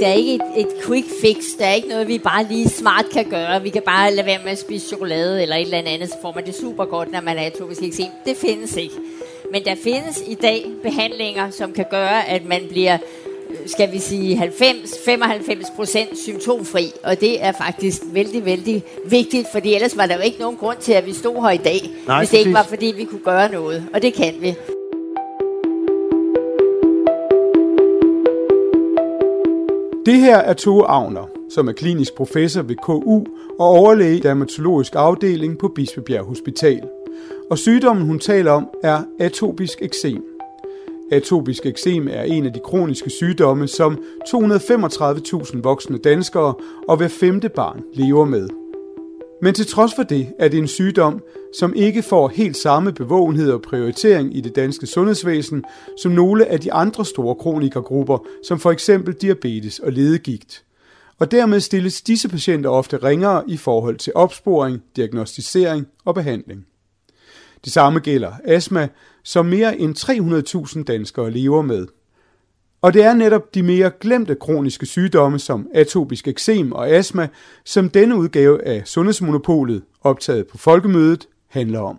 der er ikke et, et quick fix. Der er ikke noget, vi bare lige smart kan gøre. Vi kan bare lade være med at spise chokolade eller et eller andet, så får man det super godt, når man er atopisk eksem. Det findes ikke. Men der findes i dag behandlinger, som kan gøre, at man bliver skal vi sige 90-95% symptomfri, og det er faktisk vældig, vældig vigtigt, fordi ellers var der jo ikke nogen grund til, at vi stod her i dag, Nej, hvis det ikke var, fordi vi kunne gøre noget, og det kan vi. Det her er Tove Agner, som er klinisk professor ved KU og overlæge i dermatologisk afdeling på Bispebjerg Hospital. Og sygdommen, hun taler om, er atopisk eksem. Atopisk eksem er en af de kroniske sygdomme, som 235.000 voksne danskere og hver femte barn lever med. Men til trods for det er det en sygdom, som ikke får helt samme bevågenhed og prioritering i det danske sundhedsvæsen som nogle af de andre store kronikergrupper, som for eksempel diabetes og ledegigt. Og dermed stilles disse patienter ofte ringere i forhold til opsporing, diagnostisering og behandling. Det samme gælder astma, som mere end 300.000 danskere lever med. Og det er netop de mere glemte kroniske sygdomme som atopisk eksem og astma, som denne udgave af Sundhedsmonopolet, optaget på Folkemødet, handler om.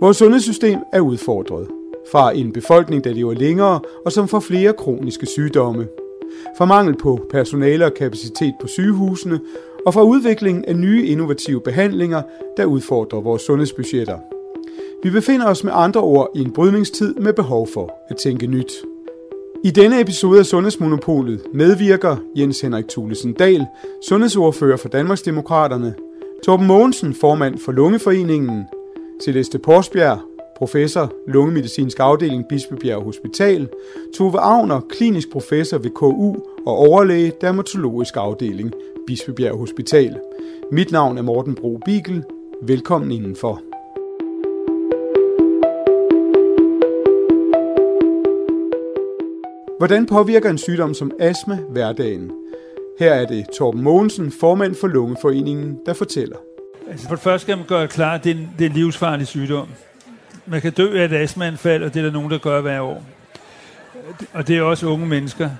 Vores sundhedssystem er udfordret. Fra en befolkning, der lever længere og som får flere kroniske sygdomme. Fra mangel på personale og kapacitet på sygehusene og fra udviklingen af nye innovative behandlinger, der udfordrer vores sundhedsbudgetter. Vi befinder os med andre ord i en brydningstid med behov for at tænke nyt. I denne episode af Sundhedsmonopolet medvirker Jens Henrik Thulesen Dahl, sundhedsordfører for Danmarksdemokraterne, Torben Mogensen, formand for Lungeforeningen, Celeste Porsbjerg, professor, lungemedicinsk afdeling Bispebjerg Hospital, Tove Agner, klinisk professor ved KU og overlæge, dermatologisk afdeling Bispebjerg Hospital. Mit navn er Morten Bro Bigel. Velkommen indenfor. Hvordan påvirker en sygdom som astma hverdagen? Her er det Torben Mogensen, formand for Lungeforeningen, der fortæller. Altså for det første skal man gøre klar, at det er en, det er en livsfarlig sygdom. Man kan dø af et astmaanfald, og det er der nogen, der gør hver år. Og det er også unge mennesker.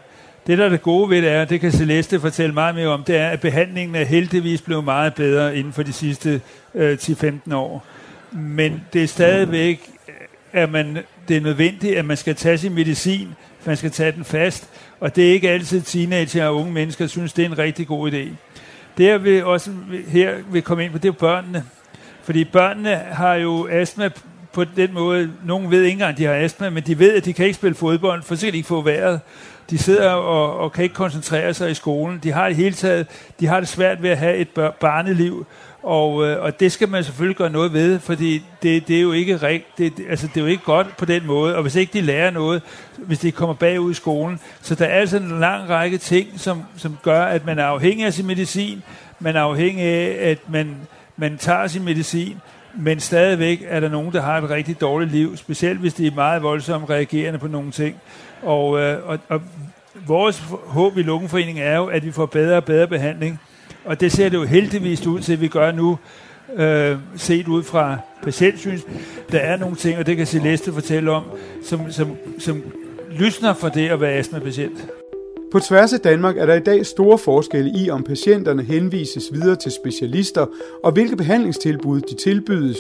Det, der er det gode ved det er, det kan Celeste fortælle meget mere om, det er, at behandlingen er heldigvis blevet meget bedre inden for de sidste øh, 10-15 år. Men det er stadigvæk, øh, at man, det er nødvendigt, at man skal tage sin medicin, man skal tage den fast, og det er ikke altid teenager og unge mennesker, synes, det er en rigtig god idé. Det jeg vil også her vil komme ind på, det er børnene. Fordi børnene har jo astma på den måde, nogen ved ikke engang, de har astma, men de ved, at de kan ikke spille fodbold, for så kan de ikke få vejret. De sidder og, og kan ikke koncentrere sig i skolen. De har det hele taget, de har det svært ved at have et barneliv, og, øh, og det skal man selvfølgelig gøre noget ved, fordi det, det er jo ikke rigt, det, altså det er jo ikke godt på den måde, og hvis ikke de lærer noget, hvis de kommer bagud i skolen, så der er altså en lang række ting, som, som gør, at man er afhængig af sin medicin, man er afhængig af, at man, man tager sin medicin, men stadigvæk er der nogen, der har et rigtig dårligt liv, specielt hvis de er meget voldsomt reagerende på nogle ting. Og, øh, og, og vores håb i Lungeforeningen er jo, at vi får bedre og bedre behandling, og det ser det jo heldigvis ud til, at vi gør nu, øh, set ud fra patientsyns. Der er nogle ting, og det kan Celeste fortælle om, som, som, som lysner for det at være astma-patient. På tværs af Danmark er der i dag store forskelle i, om patienterne henvises videre til specialister, og hvilke behandlingstilbud de tilbydes.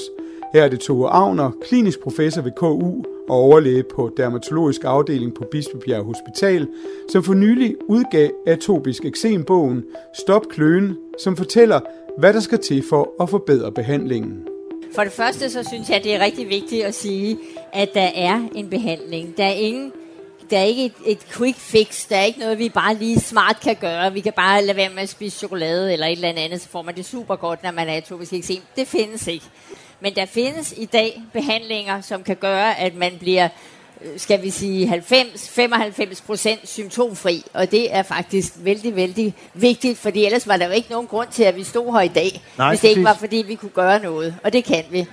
Her er det Tove Agner, klinisk professor ved KU og overlæge på dermatologisk afdeling på Bispebjerg Hospital, som for nylig udgav atopisk eksembogen Stop Kløen, som fortæller, hvad der skal til for at forbedre behandlingen. For det første så synes jeg, det er rigtig vigtigt at sige, at der er en behandling. Der er ingen der er ikke et, et quick fix. Der er ikke noget, vi bare lige smart kan gøre. Vi kan bare lade være med at spise chokolade eller et eller andet, så får man det super godt, når man er atopisk eksem. Det findes ikke. Men der findes i dag behandlinger, som kan gøre, at man bliver øh, skal vi sige 90-95% symptomfri, og det er faktisk vældig, vældig vigtigt, fordi ellers var der jo ikke nogen grund til, at vi stod her i dag, Nej, hvis det ikke var, fordi vi kunne gøre noget, og det kan vi.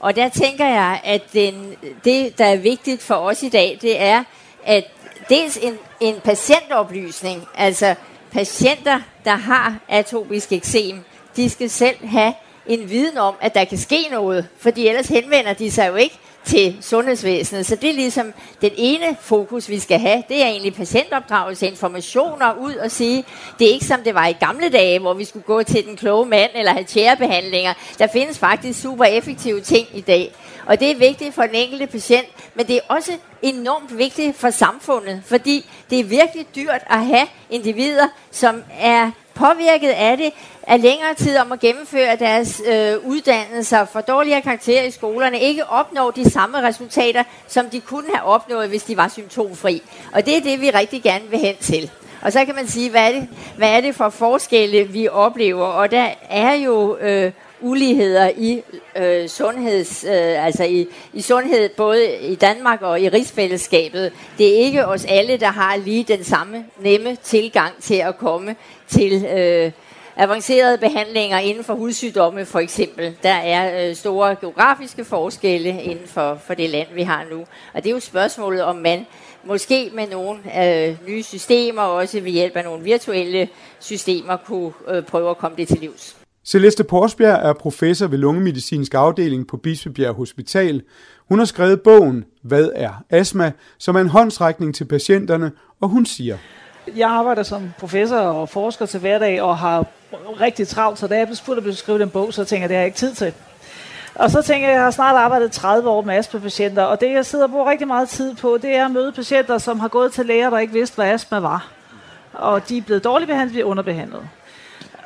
Og der tænker jeg, at den, det, der er vigtigt for os i dag, det er, at dels en, en patientoplysning, altså patienter, der har atopisk eksem, de skal selv have en viden om, at der kan ske noget, fordi ellers henvender de sig jo ikke til sundhedsvæsenet. Så det er ligesom den ene fokus, vi skal have. Det er egentlig patientopdragelse, informationer ud og sige, det er ikke som det var i gamle dage, hvor vi skulle gå til den kloge mand eller have tjærebehandlinger. Der findes faktisk super effektive ting i dag. Og det er vigtigt for den enkelte patient, men det er også enormt vigtigt for samfundet, fordi det er virkelig dyrt at have individer, som er påvirket af det, er længere tid om at gennemføre deres øh, uddannelser, for dårligere karakterer i skolerne, ikke opnår de samme resultater, som de kunne have opnået, hvis de var symptomfri. Og det er det, vi rigtig gerne vil hen til. Og så kan man sige, hvad er det, hvad er det for forskelle, vi oplever? Og der er jo øh, uligheder i øh, sundheds, øh, altså i, i sundhed både i Danmark og i rigsfællesskabet. Det er ikke os alle, der har lige den samme nemme tilgang til at komme til øh, avancerede behandlinger inden for hudsygdomme for eksempel. Der er øh, store geografiske forskelle inden for, for det land, vi har nu. Og det er jo spørgsmålet, om man måske med nogle øh, nye systemer, også ved hjælp af nogle virtuelle systemer, kunne øh, prøve at komme det til livs. Celeste Porsbjerg er professor ved lungemedicinsk afdeling på Bispebjerg Hospital. Hun har skrevet bogen Hvad er astma, som er en håndsrækning til patienterne, og hun siger... Jeg arbejder som professor og forsker til hverdag og har rigtig travlt, så da jeg blev at skrive den bog, så tænker jeg, det har jeg ikke tid til. Og så tænker jeg, at jeg har snart arbejdet 30 år med astma-patienter, og det jeg sidder og bruger rigtig meget tid på, det er at møde patienter, som har gået til læger, der ikke vidste, hvad astma var. Og de er blevet dårligt behandlet, de er underbehandlet.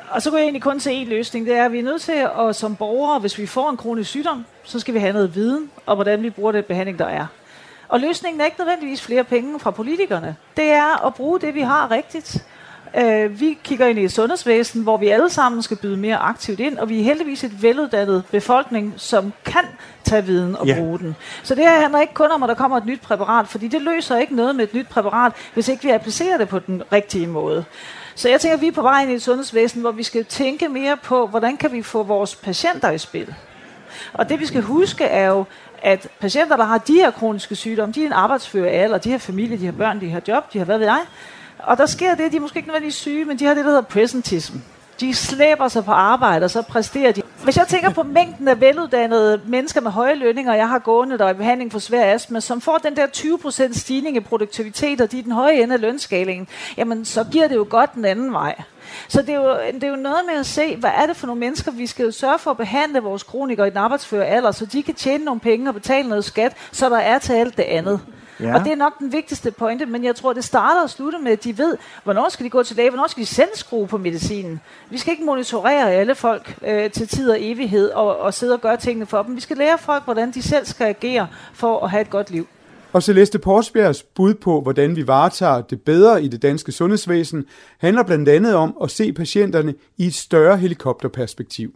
Og så kunne jeg egentlig kun se en løsning, det er, at vi er nødt til, at som borgere, hvis vi får en kronisk sygdom, så skal vi have noget viden om, hvordan vi bruger den behandling, der er. Og løsningen er ikke nødvendigvis flere penge fra politikerne. Det er at bruge det, vi har rigtigt. Uh, vi kigger ind i et sundhedsvæsen, hvor vi alle sammen skal byde mere aktivt ind, og vi er heldigvis et veluddannet befolkning, som kan tage viden og ja. bruge den. Så det her handler ikke kun om, at der kommer et nyt præparat, fordi det løser ikke noget med et nyt præparat, hvis ikke vi applicerer det på den rigtige måde. Så jeg tænker, at vi er på vej ind i et sundhedsvæsen, hvor vi skal tænke mere på, hvordan kan vi få vores patienter i spil. Og det vi skal huske er jo, at patienter, der har de her kroniske sygdomme, de er en arbejdsfører alder, de har familie, de har børn, de har job, de har hvad ved jeg. Og der sker det, at de er måske ikke nødvendigvis syge, men de har det, der hedder presentism. De slæber sig på arbejde, og så præsterer de. Hvis jeg tænker på mængden af veluddannede mennesker med høje lønninger, jeg har gående, der er i behandling for svær astma, som får den der 20% stigning i produktivitet, og de er den høje ende af lønskalingen, jamen så giver det jo godt den anden vej. Så det er, jo, det er jo noget med at se, hvad er det for nogle mennesker, vi skal sørge for at behandle vores kronikere i den arbejdsfører alder, så de kan tjene nogle penge og betale noget skat, så der er til alt det andet. Ja. Og det er nok den vigtigste pointe, men jeg tror, det starter og slutter med, at de ved, hvornår skal de gå til læge, hvornår skal de selv skrue på medicinen. Vi skal ikke monitorere alle folk øh, til tid og evighed og, og sidde og gøre tingene for dem. Vi skal lære folk, hvordan de selv skal agere for at have et godt liv. Og Celeste Porsbjergs bud på, hvordan vi varetager det bedre i det danske sundhedsvæsen, handler blandt andet om at se patienterne i et større helikopterperspektiv.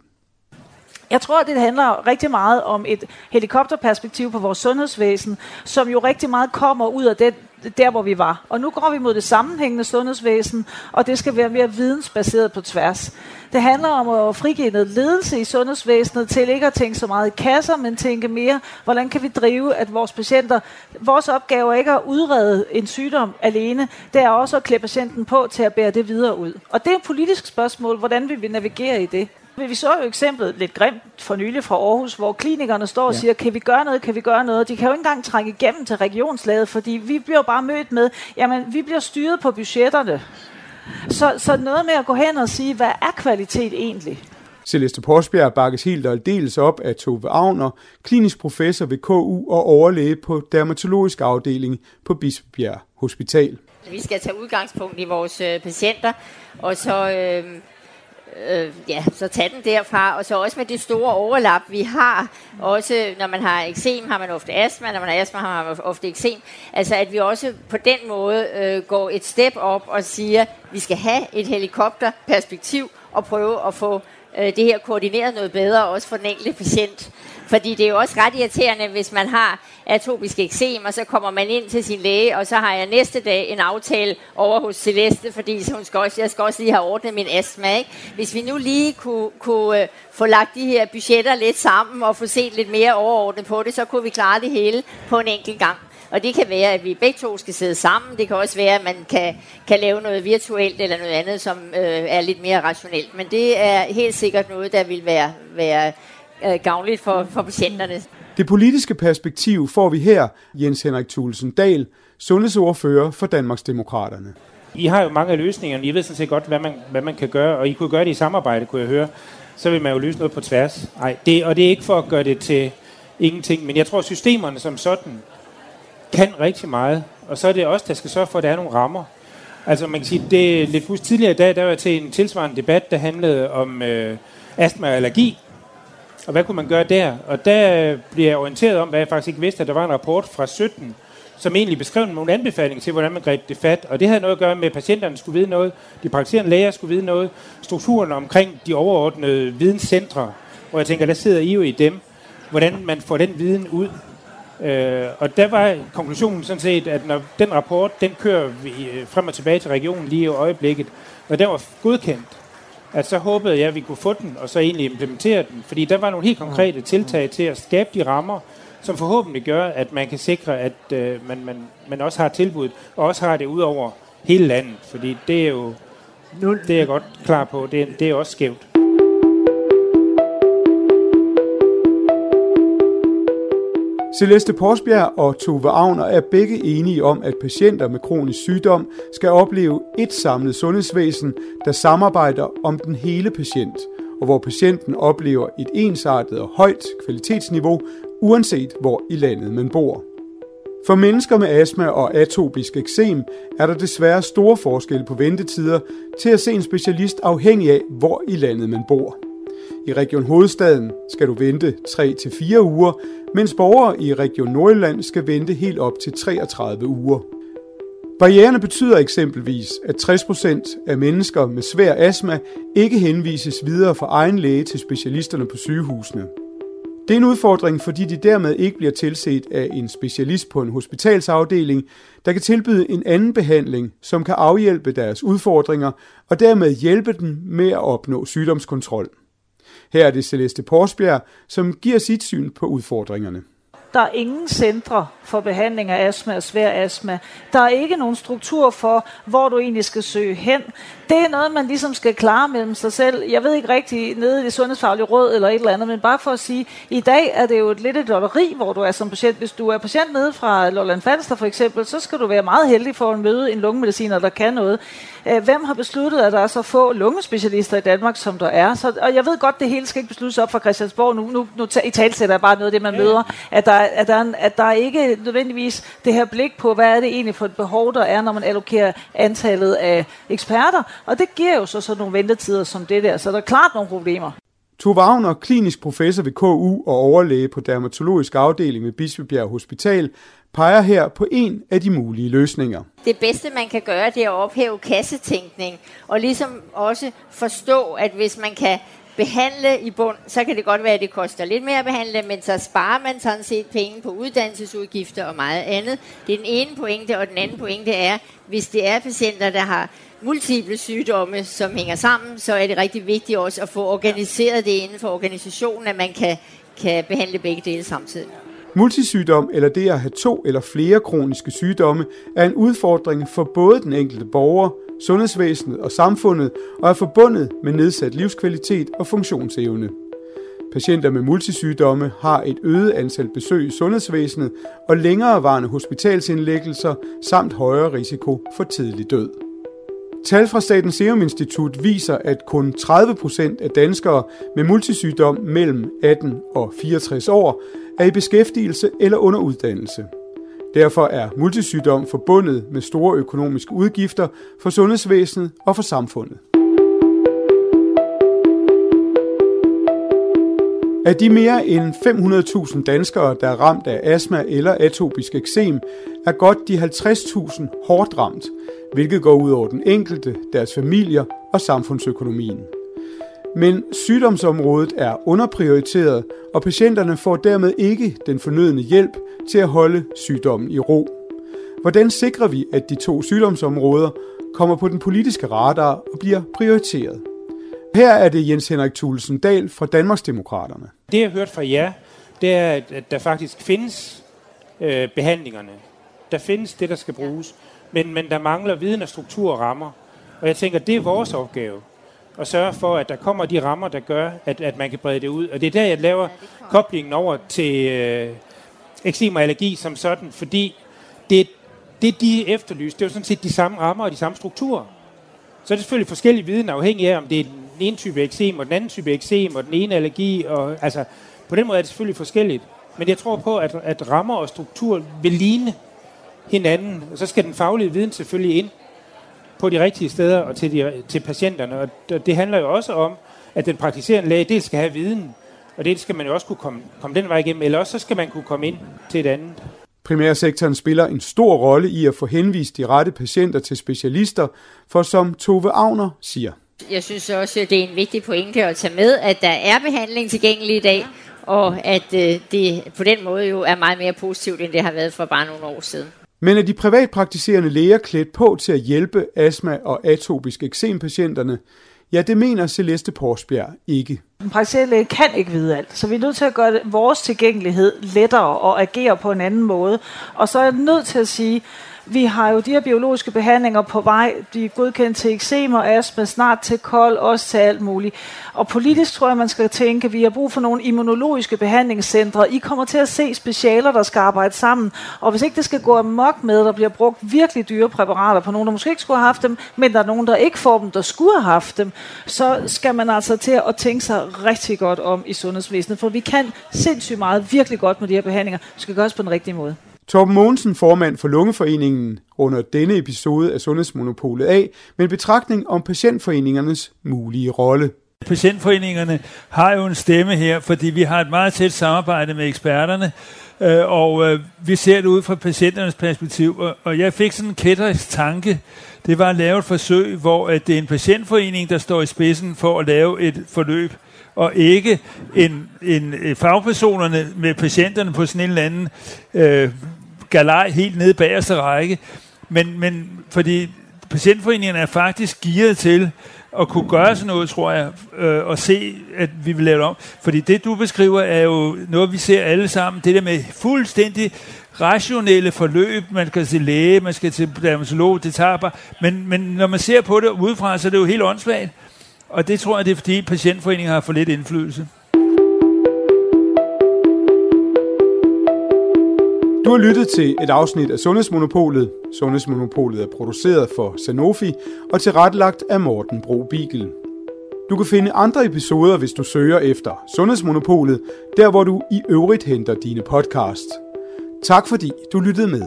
Jeg tror, det handler rigtig meget om et helikopterperspektiv på vores sundhedsvæsen, som jo rigtig meget kommer ud af det, der, hvor vi var. Og nu går vi mod det sammenhængende sundhedsvæsen, og det skal være mere vidensbaseret på tværs. Det handler om at frigive noget ledelse i sundhedsvæsenet til ikke at tænke så meget i kasser, men tænke mere, hvordan kan vi drive, at vores patienter, vores opgave er ikke at udrede en sygdom alene, det er også at klæde patienten på til at bære det videre ud. Og det er et politisk spørgsmål, hvordan vil vi navigere i det? Vi så jo eksemplet lidt grimt for nylig fra Aarhus, hvor klinikerne står og ja. siger, kan vi gøre noget, kan vi gøre noget? De kan jo ikke engang trænge igennem til regionslaget, fordi vi bliver bare mødt med, jamen vi bliver styret på budgetterne. Så, så noget med at gå hen og sige, hvad er kvalitet egentlig? Celeste Porsbjerg bakkes helt og aldeles op af Tove Agner, klinisk professor ved KU og overlæge på dermatologisk afdeling på Bispebjerg Hospital. Vi skal tage udgangspunkt i vores øh, patienter, og så øh, øh, ja, så tag den derfra, og så også med det store overlap, vi har, også når man har eksem, har man ofte astma, når man har astma, har man ofte eksem, altså at vi også på den måde øh, går et step op og siger, vi skal have et helikopterperspektiv og prøve at få øh, det her koordineret noget bedre, også for den enkelte patient. Fordi det er jo også ret irriterende, hvis man har atopisk eksem, og så kommer man ind til sin læge, og så har jeg næste dag en aftale over hos Celeste, fordi så hun skal også, jeg skal også lige have ordnet min astma. Ikke? Hvis vi nu lige kunne, kunne øh, få lagt de her budgetter lidt sammen, og få set lidt mere overordnet på det, så kunne vi klare det hele på en enkelt gang. Og det kan være, at vi begge to skal sidde sammen. Det kan også være, at man kan, kan lave noget virtuelt eller noget andet, som øh, er lidt mere rationelt. Men det er helt sikkert noget, der vil være, være øh, gavnligt for, for patienterne. Det politiske perspektiv får vi her, Jens Henrik Thulesen Dahl, sundhedsordfører for Danmarksdemokraterne. I har jo mange af løsningerne. I ved sådan set godt, hvad man, hvad man kan gøre, og I kunne gøre det i samarbejde, kunne jeg høre. Så vil man jo løse noget på tværs. Ej, det, og det er ikke for at gøre det til ingenting, men jeg tror, at systemerne som sådan kan rigtig meget. Og så er det også, der skal sørge for, at der er nogle rammer. Altså man kan sige, det er lidt tidligere i dag, der var jeg til en tilsvarende debat, der handlede om øh, astma og allergi. Og hvad kunne man gøre der? Og der bliver jeg orienteret om, hvad jeg faktisk ikke vidste, at der var en rapport fra 17, som egentlig beskrev nogle anbefalinger til, hvordan man greb det fat. Og det havde noget at gøre med, at patienterne skulle vide noget, de praktiserende læger skulle vide noget, strukturen omkring de overordnede videnscentre, hvor jeg tænker, der sidder I jo i dem, hvordan man får den viden ud. Øh, og der var konklusionen sådan set, at når den rapport, den kører vi øh, frem og tilbage til regionen lige i øjeblikket, og den var godkendt, at så håbede jeg, at vi kunne få den, og så egentlig implementere den. Fordi der var nogle helt konkrete tiltag til at skabe de rammer, som forhåbentlig gør, at man kan sikre, at øh, man, man, man også har tilbud, og også har det ud over hele landet. Fordi det er jo, nu, det er jeg godt klar på, det, det er også skævt. Celeste Porsbjerg og Tove Agner er begge enige om, at patienter med kronisk sygdom skal opleve et samlet sundhedsvæsen, der samarbejder om den hele patient, og hvor patienten oplever et ensartet og højt kvalitetsniveau, uanset hvor i landet man bor. For mennesker med astma og atopisk eksem er der desværre store forskelle på ventetider til at se en specialist afhængig af, hvor i landet man bor. I Region Hovedstaden skal du vente 3-4 uger, mens borgere i Region Nordjylland skal vente helt op til 33 uger. Barriererne betyder eksempelvis, at 60% af mennesker med svær astma ikke henvises videre fra egen læge til specialisterne på sygehusene. Det er en udfordring, fordi de dermed ikke bliver tilset af en specialist på en hospitalsafdeling, der kan tilbyde en anden behandling, som kan afhjælpe deres udfordringer og dermed hjælpe dem med at opnå sygdomskontrol. Her er det Celeste Porsbjerg, som giver sit syn på udfordringerne. Der er ingen centre for behandling af astma og svær astma. Der er ikke nogen struktur for, hvor du egentlig skal søge hen. Det er noget, man ligesom skal klare mellem sig selv. Jeg ved ikke rigtig nede i det sundhedsfaglige råd eller et eller andet, men bare for at sige, i dag er det jo et lidt et lotteri, hvor du er som patient. Hvis du er patient nede fra Lolland Falster for eksempel, så skal du være meget heldig for at møde en lungemediciner, der kan noget. Øh, hvem har besluttet, at der er så få lungespecialister i Danmark, som der er? Så, og jeg ved godt, det hele skal ikke besluttes op fra Christiansborg. Nu, nu, nu i talsætter jeg bare noget af det, man møder. At der, at, der, at der er ikke nødvendigvis det her blik på, hvad er det egentlig for et behov, der er, når man allokerer antallet af eksperter. Og det giver jo så sådan nogle ventetider som det der. Så der er klart nogle problemer. Tove Wagner, klinisk professor ved KU og overlæge på dermatologisk afdeling ved Bispebjerg Hospital, peger her på en af de mulige løsninger. Det bedste, man kan gøre, det er at ophæve kassetænkning, og ligesom også forstå, at hvis man kan behandle i bund, så kan det godt være, at det koster lidt mere at behandle, men så sparer man sådan set penge på uddannelsesudgifter og meget andet. Det er den ene pointe, og den anden pointe er, hvis det er patienter, der har multiple sygdomme, som hænger sammen, så er det rigtig vigtigt også at få organiseret det inden for organisationen, at man kan, kan behandle begge dele samtidig. Multisygdom eller det at have to eller flere kroniske sygdomme er en udfordring for både den enkelte borger, sundhedsvæsenet og samfundet og er forbundet med nedsat livskvalitet og funktionsevne. Patienter med multisygdomme har et øget antal besøg i sundhedsvæsenet og længerevarende hospitalsindlæggelser samt højere risiko for tidlig død. Tal fra Statens Serum Institut viser, at kun 30% af danskere med multisygdom mellem 18 og 64 år er i beskæftigelse eller under uddannelse. Derfor er multisygdom forbundet med store økonomiske udgifter for sundhedsvæsenet og for samfundet. Af de mere end 500.000 danskere, der er ramt af astma eller atopisk eksem, er godt de 50.000 hårdt ramt, hvilket går ud over den enkelte, deres familier og samfundsøkonomien. Men sygdomsområdet er underprioriteret, og patienterne får dermed ikke den fornødne hjælp til at holde sygdommen i ro. Hvordan sikrer vi, at de to sygdomsområder kommer på den politiske radar og bliver prioriteret? Her er det Jens Henrik Thulesen Dahl fra Danmarksdemokraterne. Det jeg har hørt fra jer, det er, at der faktisk findes øh, behandlingerne. Der findes det, der skal bruges. Men, men der mangler viden og struktur og rammer. Og jeg tænker, det er vores opgave og sørge for, at der kommer de rammer, der gør, at, at man kan brede det ud. Og det er der, jeg laver koblingen over til øh, eksem og allergi som sådan, fordi det, det de efterlyser, det er jo sådan set de samme rammer og de samme strukturer. Så er det selvfølgelig forskellige viden afhængig af, om det er den ene type eksem og den anden type eksem og den ene allergi. Og, altså, på den måde er det selvfølgelig forskelligt. Men jeg tror på, at, at rammer og struktur vil ligne hinanden. Og så skal den faglige viden selvfølgelig ind på de rigtige steder og til, de, til patienterne. Og det handler jo også om, at den praktiserende læge dels skal have viden, og det skal man jo også kunne komme, komme den vej igennem, eller også så skal man kunne komme ind til et andet. Primærsektoren spiller en stor rolle i at få henvist de rette patienter til specialister, for som Tove Agner siger. Jeg synes også, at det er en vigtig pointe at tage med, at der er behandling tilgængelig i dag, og at øh, det på den måde jo er meget mere positivt, end det har været for bare nogle år siden. Men er de privatpraktiserende læger klædt på til at hjælpe astma- og atopisk eksempatienterne? Ja, det mener Celeste Porsbjerg ikke. En praktiserende læge kan ikke vide alt, så vi er nødt til at gøre vores tilgængelighed lettere og agere på en anden måde. Og så er jeg nødt til at sige, vi har jo de her biologiske behandlinger på vej. De er godkendt til eksem og astma, snart til kold, også til alt muligt. Og politisk tror jeg, man skal tænke, at vi har brug for nogle immunologiske behandlingscentre. I kommer til at se specialer, der skal arbejde sammen. Og hvis ikke det skal gå amok med, der bliver brugt virkelig dyre præparater på nogen, der måske ikke skulle have haft dem, men der er nogen, der ikke får dem, der skulle have haft dem, så skal man altså til at tænke sig rigtig godt om i sundhedsvæsenet. For vi kan sindssygt meget virkelig godt med de her behandlinger. Det skal gøres på den rigtige måde. Torben Mogensen, formand for Lungeforeningen, runder denne episode af Sundhedsmonopolet af med en betragtning om patientforeningernes mulige rolle. Patientforeningerne har jo en stemme her, fordi vi har et meget tæt samarbejde med eksperterne, øh, og øh, vi ser det ud fra patienternes perspektiv, og jeg fik sådan en kætterisk tanke. Det var at lave et forsøg, hvor det er en patientforening, der står i spidsen for at lave et forløb, og ikke en, en, en fagpersonerne med patienterne på sådan en eller anden øh, galej helt nede bagerste række. Men, men fordi patientforeningerne er faktisk gearet til at kunne gøre sådan noget, tror jeg, øh, og se, at vi vil lave det om. Fordi det, du beskriver, er jo noget, vi ser alle sammen. Det der med fuldstændig rationelle forløb. Man skal til læge, man skal til dermatolog, det tager bare. Men, men når man ser på det udefra, så er det jo helt åndssvagt. Og det tror jeg, det er fordi patientforeningen har for lidt indflydelse. Du har lyttet til et afsnit af Sundhedsmonopolet. Sundhedsmonopolet er produceret for Sanofi og tilrettelagt af Morten Bro Bigel. Du kan finde andre episoder, hvis du søger efter Sundhedsmonopolet, der hvor du i øvrigt henter dine podcasts. Tak fordi du lyttede med.